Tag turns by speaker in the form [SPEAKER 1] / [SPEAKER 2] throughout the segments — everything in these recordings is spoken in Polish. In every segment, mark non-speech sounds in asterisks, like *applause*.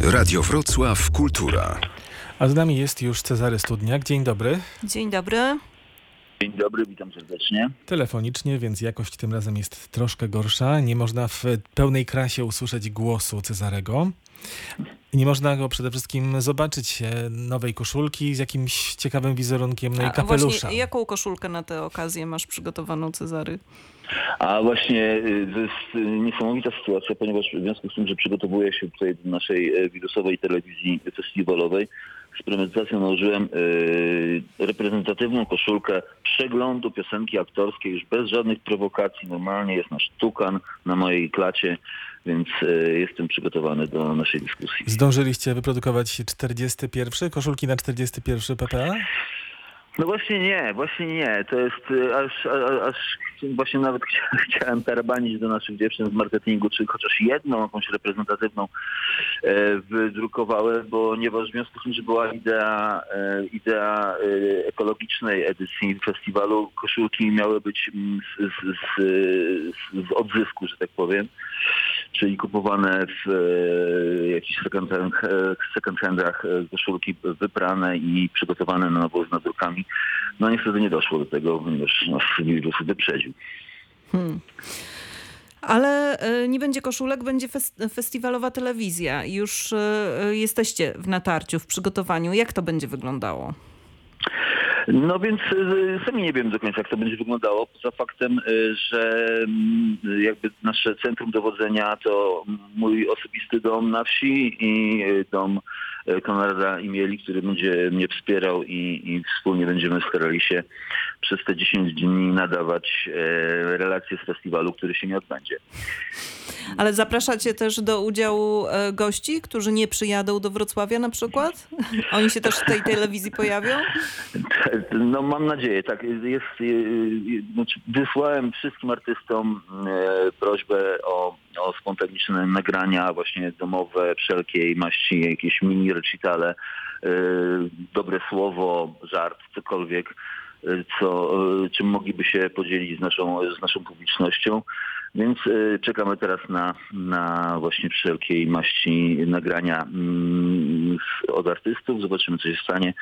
[SPEAKER 1] Radio Wrocław Kultura.
[SPEAKER 2] A z nami jest już Cezary Studniak. Dzień dobry.
[SPEAKER 3] Dzień dobry.
[SPEAKER 4] Dzień dobry, witam serdecznie.
[SPEAKER 2] Telefonicznie, więc jakość tym razem jest troszkę gorsza. Nie można w pełnej krasie usłyszeć głosu Cezarego. Nie można go przede wszystkim zobaczyć e, nowej koszulki z jakimś ciekawym wizerunkiem, no i
[SPEAKER 3] A
[SPEAKER 2] kapelusza.
[SPEAKER 3] właśnie, jaką koszulkę na tę okazję masz przygotowaną, Cezary?
[SPEAKER 4] A właśnie y, to jest niesamowita sytuacja, ponieważ w związku z tym, że przygotowuję się tutaj do naszej e, wirusowej telewizji festiwalowej, z premedytacją nałożyłem y, reprezentatywną koszulkę przeglądu piosenki aktorskiej, już bez żadnych prowokacji. Normalnie jest nasz tukan na mojej klacie, więc y, jestem przygotowany do naszej dyskusji.
[SPEAKER 2] Zdążyliście wyprodukować 41, koszulki na 41 PPA?
[SPEAKER 4] No właśnie nie, właśnie nie. To jest y, aż, aż właśnie nawet chcia- *laughs* chciałem tarabanić do naszych dziewczyn z marketingu, czy chociaż jedną jakąś reprezentatywną e, wydrukowały, ponieważ w związku z tym, że była idea, e, idea e, ekologicznej edycji festiwalu, koszulki miały być mm, z, z, z, z odzysku, że tak powiem, czyli kupowane w e, jakichś second, hand, e, e, koszulki wyprane i przygotowane na nowo z nadrukami. No niestety nie doszło do tego, ponieważ nas wirus wyprzedził.
[SPEAKER 3] Hmm. Ale nie będzie koszulek, będzie fes- festiwalowa telewizja. Już jesteście w natarciu, w przygotowaniu. Jak to będzie wyglądało?
[SPEAKER 4] No więc y, sami nie wiem do końca, jak to będzie wyglądało, poza faktem, y, że mm, jakby nasze centrum dowodzenia to mój osobisty dom na wsi i y, dom Konrada Imieli, który będzie mnie wspierał i, i wspólnie będziemy starali się przez te 10 dni nadawać relacje z festiwalu, który się nie odbędzie.
[SPEAKER 3] Ale zapraszacie też do udziału e, gości, którzy nie przyjadą do Wrocławia na przykład? Oni się też w tej telewizji pojawią?
[SPEAKER 4] No mam nadzieję, tak. Jest, znaczy wysłałem wszystkim artystom e, prośbę o, o spontaniczne nagrania właśnie domowe, wszelkiej maści, jakieś mini recitale, e, dobre słowo, żart, cokolwiek, e, co, czym mogliby się podzielić z naszą, z naszą publicznością. Więc czekamy teraz na, na właśnie wszelkiej maści nagrania mm, od artystów. Zobaczymy, co się stanie,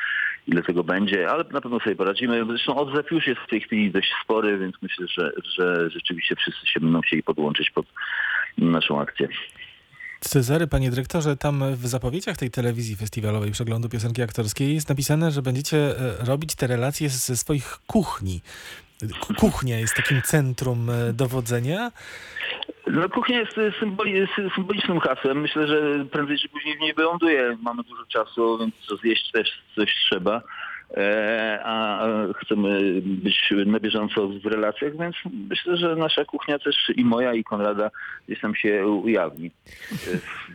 [SPEAKER 4] ile tego będzie, ale na pewno sobie poradzimy. Zresztą odzew już jest w tej chwili dość spory, więc myślę, że, że rzeczywiście wszyscy się będą chcieli podłączyć pod naszą akcję.
[SPEAKER 2] Cezary, panie dyrektorze, tam w zapowiedziach tej telewizji festiwalowej przeglądu piosenki aktorskiej jest napisane, że będziecie e, robić te relacje ze swoich kuchni. Ku- Kuchnia jest takim centrum e, dowodzenia.
[SPEAKER 4] No kuchnia jest y, symboli, sy- symbolicznym hasłem. Myślę, że prędzej czy później w niej wyląduje. Mamy dużo czasu, więc zjeść też coś trzeba. E, a chcemy być na bieżąco w relacjach, więc myślę, że nasza kuchnia też i moja i Konrada gdzieś tam się ujawni e,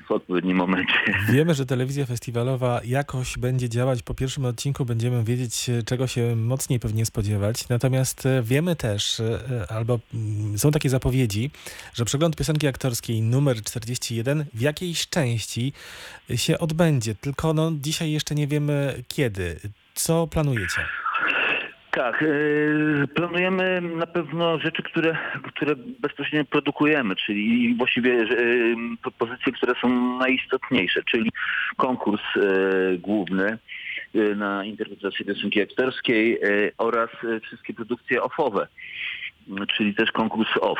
[SPEAKER 4] w odpowiednim momencie.
[SPEAKER 2] Wiemy, że telewizja festiwalowa jakoś będzie działać. Po pierwszym odcinku będziemy wiedzieć, czego się mocniej pewnie spodziewać. Natomiast e, wiemy też, albo mm, są takie zapowiedzi, że przegląd piosenki aktorskiej numer 41 w jakiejś części się odbędzie. Tylko no, dzisiaj jeszcze nie wiemy kiedy. Co planujecie?
[SPEAKER 4] Tak, e, planujemy na pewno rzeczy, które, które bezpośrednio produkujemy, czyli właściwie e, propozycje, które są najistotniejsze, czyli konkurs e, główny na interpretację piosenki aktorskiej oraz wszystkie produkcje offowe, czyli też konkurs off.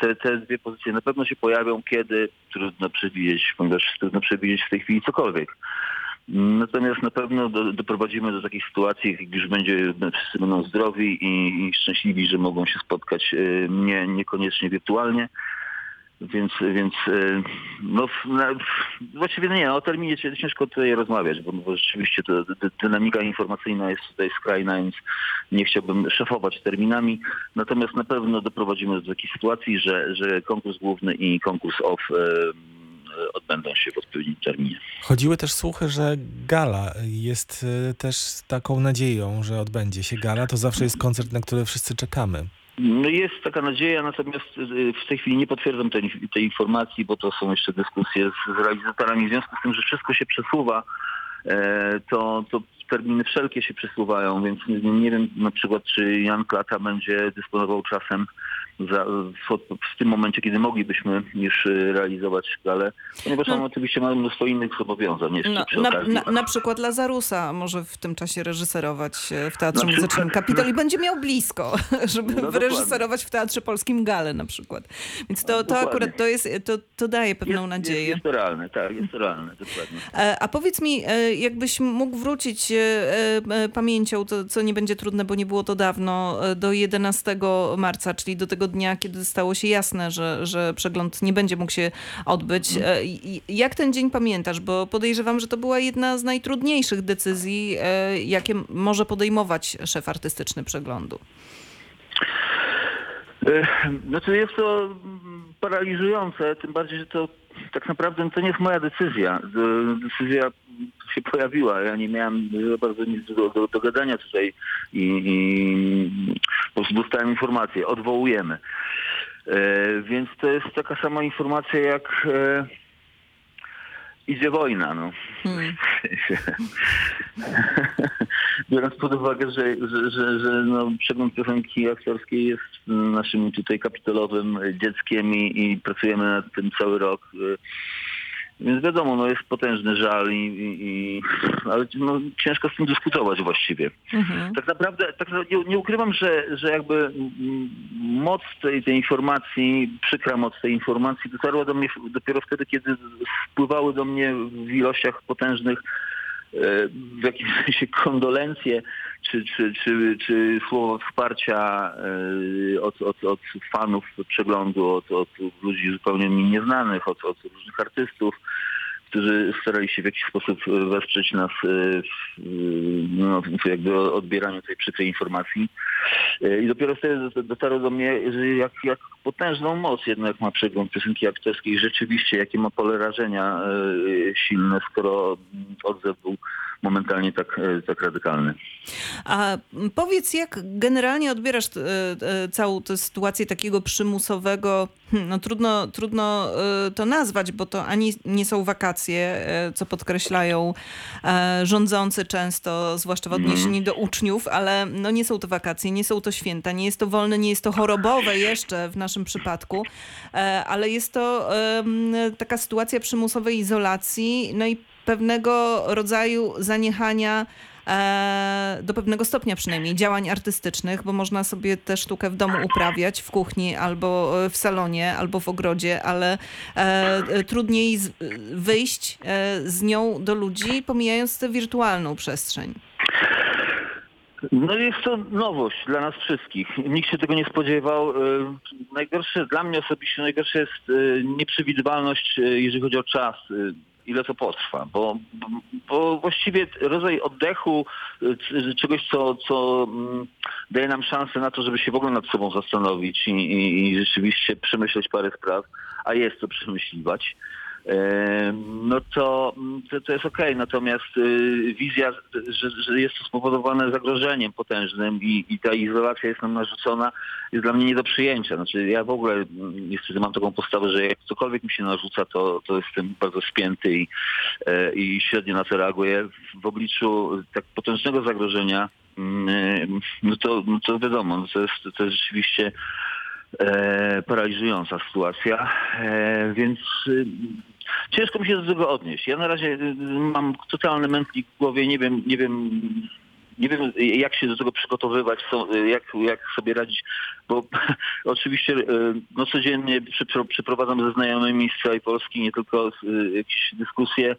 [SPEAKER 4] Te, te dwie pozycje na pewno się pojawią, kiedy trudno przewidzieć, ponieważ trudno przewidzieć w tej chwili cokolwiek. Natomiast na pewno do, doprowadzimy do takiej sytuacji, jak już będzie, wszyscy będą zdrowi i, i szczęśliwi, że mogą się spotkać e, nie, niekoniecznie wirtualnie. Więc, więc e, no, właściwie nie, o terminie cię- ciężko tutaj rozmawiać, bo, bo rzeczywiście dynamika informacyjna jest tutaj skrajna, więc nie chciałbym szefować terminami. Natomiast na pewno doprowadzimy do takiej sytuacji, że, że konkurs główny i konkurs off e, odbędą się w odpowiednim terminie.
[SPEAKER 2] Chodziły też słuchy, że gala jest e, też taką nadzieją, że odbędzie się gala. To zawsze jest koncert, na który wszyscy czekamy.
[SPEAKER 4] No jest taka nadzieja, natomiast y, w tej chwili nie potwierdzam tej, tej informacji, bo to są jeszcze dyskusje z, z realizatorami. W związku z tym, że wszystko się przesuwa, e, to, to terminy wszelkie się przesuwają, więc nie wiem na przykład, czy Jan Klata będzie dysponował czasem za, w, w tym momencie, kiedy moglibyśmy już y, realizować galę, ponieważ
[SPEAKER 3] No.
[SPEAKER 4] mamy oczywiście mamy mnóstwo innych zobowiązań jeszcze
[SPEAKER 3] No,
[SPEAKER 4] przy
[SPEAKER 3] na,
[SPEAKER 4] okazji.
[SPEAKER 3] na, na przykład Lazarusa może w tym czasie reżyserować e, w Teatrze
[SPEAKER 4] Na
[SPEAKER 3] Muzycznym
[SPEAKER 4] przykład-
[SPEAKER 3] Kapitol i będzie miał blisko, *laughs* żeby
[SPEAKER 4] No,
[SPEAKER 3] wyreżyserować w Teatrze Polskim galę na przykład. Więc to, to akurat to, jest, to, to daje pewną
[SPEAKER 4] jest,
[SPEAKER 3] nadzieję.
[SPEAKER 4] Jest, jest to realne, tak, jest to realne, dokładnie.
[SPEAKER 3] E, A powiedz mi, e, jakbyś mógł wrócić e, pamięcią, to, co nie będzie trudne, bo nie było to dawno, do 11 marca, czyli do tego dnia, kiedy stało się jasne, że, że przegląd nie będzie mógł się odbyć. E, Jak ten dzień pamiętasz? Bo podejrzewam, że to była jedna z najtrudniejszych decyzji, e, jakie może podejmować szef artystyczny przeglądu.
[SPEAKER 4] E, Znaczy jest to paraliżujące, tym bardziej, że to tak naprawdę to nie jest moja decyzja. Decyzja się pojawiła. Ja nie miałem za bardzo nic do, do, do gadania tutaj i, i po prostu dostałem informację, odwołujemy. E, więc to jest taka sama informacja jak e, idzie wojna. No.
[SPEAKER 3] Hmm. *laughs* *laughs*
[SPEAKER 4] Biorąc pod uwagę, że, że, że, że no, przegląd piosenki aktorskiej jest naszym tutaj kapitolowym dzieckiem i, i pracujemy nad tym cały rok. y, Więc wiadomo, no jest potężny żal, i, i, i, ale no, ciężko z tym dyskutować właściwie.
[SPEAKER 3] Mhm.
[SPEAKER 4] Tak naprawdę tak, na- nie, nie ukrywam, że, że jakby mm, moc tej, tej informacji, przykra moc tej informacji dotarła do mnie dopiero wtedy, kiedy wpływały do mnie w ilościach potężnych e, w jakimś sensie kondolencje czy, czy, czy, czy słowo wsparcia e, od, od, od fanów przeglądu, od, od ludzi zupełnie mi nieznanych, od, od różnych artystów którzy starali się w jakiś sposób wesprzeć nas e, w, e, no, jakby odbieraniu tej przykrej informacji. E, I dopiero wtedy dot- dotarło do mnie, że jak, jak potężną moc jednak ma przegląd piosenki aktorskiej, rzeczywiście jakie ma pole rażenia silne, skoro odzew był momentalnie tak, e, tak radykalny.
[SPEAKER 3] A powiedz, jak generalnie odbierasz e, e, całą tę sytuację takiego przymusowego, hmm, no trudno, trudno to nazwać, bo to ani nie są wakacje, co podkreślają rządzący często, zwłaszcza w odniesieniu do uczniów, ale no nie są to wakacje, nie są to święta, nie jest to wolne, nie jest to chorobowe jeszcze w naszym przypadku, ale jest to taka sytuacja przymusowej izolacji, no i pewnego rodzaju zaniechania e, do pewnego stopnia przynajmniej działań artystycznych, bo można sobie tę sztukę w domu uprawiać, w kuchni albo e, w salonie, albo w ogrodzie, ale e, e, trudniej z, wyjść z nią do ludzi, pomijając tę wirtualną przestrzeń.
[SPEAKER 4] No jest to nowość dla nas wszystkich. Nikt się tego nie spodziewał. Najgorsze, dla mnie osobiście najgorsze jest nieprzewidywalność, jeżeli chodzi o czas, ile to potrwa, bo, bo właściwie rodzaj oddechu, c- czegoś, co, co mm, daje nam szansę na to, żeby się w ogóle nad sobą zastanowić i, i, i rzeczywiście przemyśleć parę spraw, a jest to przemyśliwać. No to, to, to jest okej, natomiast y, wizja, że, że jest to spowodowane zagrożeniem potężnym i, i ta izolacja jest nam narzucona, jest dla mnie nie do przyjęcia. Znaczy ja w ogóle mm, niestety mam taką postawę, że jak cokolwiek mi się narzuca, to, to jestem bardzo spięty i, e, i średnio na to reaguję. W obliczu tak potężnego zagrożenia, mm, no to, no to wiadomo, no to, jest, to jest rzeczywiście paraliżująca sytuacja, e, więc y, ciężko mi się do tego odnieść. Ja na razie mam totalny mętlik w głowie, nie wiem, nie wiem, nie wiem jak się do tego przygotowywać, co, jak, jak sobie radzić, bo *laughs* oczywiście no, codziennie przypro- przeprowadzam ze znajomymi z całej Polski nie tylko jakieś dyskusje,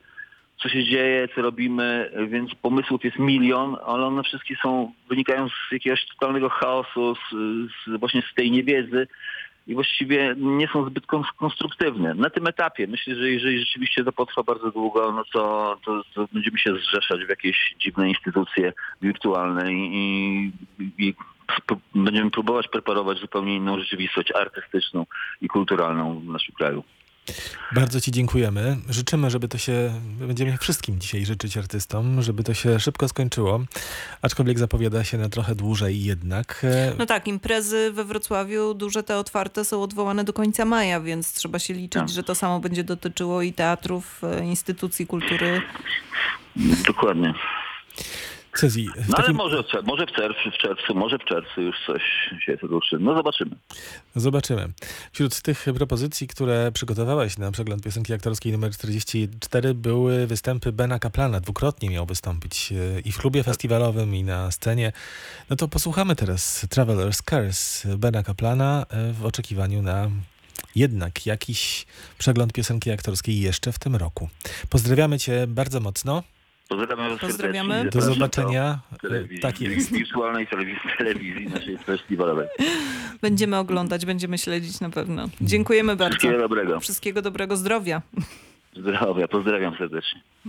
[SPEAKER 4] co się dzieje, co robimy, więc pomysłów jest milion, ale one wszystkie są, wynikają z jakiegoś totalnego chaosu, z, z właśnie z tej niewiedzy i właściwie nie są zbyt kons- konstruktywne. Na tym etapie myślę, że jeżeli rzeczywiście to potrwa bardzo długo, no to, to, to będziemy się zrzeszać w jakieś dziwne instytucje wirtualne i, i, i będziemy próbować preparować zupełnie inną rzeczywistość artystyczną i kulturalną w naszym kraju.
[SPEAKER 2] Bardzo Ci dziękujemy. Życzymy, żeby to się, będziemy wszystkim dzisiaj życzyć artystom, żeby to się szybko skończyło, aczkolwiek zapowiada się na trochę dłużej jednak.
[SPEAKER 3] No tak, imprezy we Wrocławiu, duże te otwarte są odwołane do końca maja, więc trzeba się liczyć,
[SPEAKER 4] Tak.
[SPEAKER 3] że to samo będzie dotyczyło i teatrów, e, instytucji kultury.
[SPEAKER 4] Dokładnie.
[SPEAKER 2] W
[SPEAKER 4] No ale
[SPEAKER 2] takim...
[SPEAKER 4] może, w cze- może w czerwcu, w czerwcu, może w czerwcu już coś się ruszy. No zobaczymy.
[SPEAKER 2] Zobaczymy. Wśród tych propozycji, które przygotowałeś na przegląd piosenki aktorskiej numer 44 były występy Bena Kaplana. Dwukrotnie miał wystąpić e, i w klubie festiwalowym, i na scenie. No to posłuchamy teraz Traveler's Curse Bena Kaplana e, w oczekiwaniu na jednak jakiś przegląd piosenki aktorskiej jeszcze w tym roku. Pozdrawiamy Cię bardzo mocno.
[SPEAKER 4] Pozdrawiam
[SPEAKER 3] Pozdrawiamy.
[SPEAKER 2] Do zobaczenia.
[SPEAKER 4] Telewizji,
[SPEAKER 2] Tak jest.
[SPEAKER 4] wirtualnej telewizji, telewizji naszej festiwalowej.
[SPEAKER 3] Będziemy oglądać, będziemy śledzić na pewno. Dziękujemy bardzo.
[SPEAKER 4] Wszystkiego dobrego.
[SPEAKER 3] Wszystkiego dobrego zdrowia.
[SPEAKER 4] Zdrowia. Pozdrawiam serdecznie.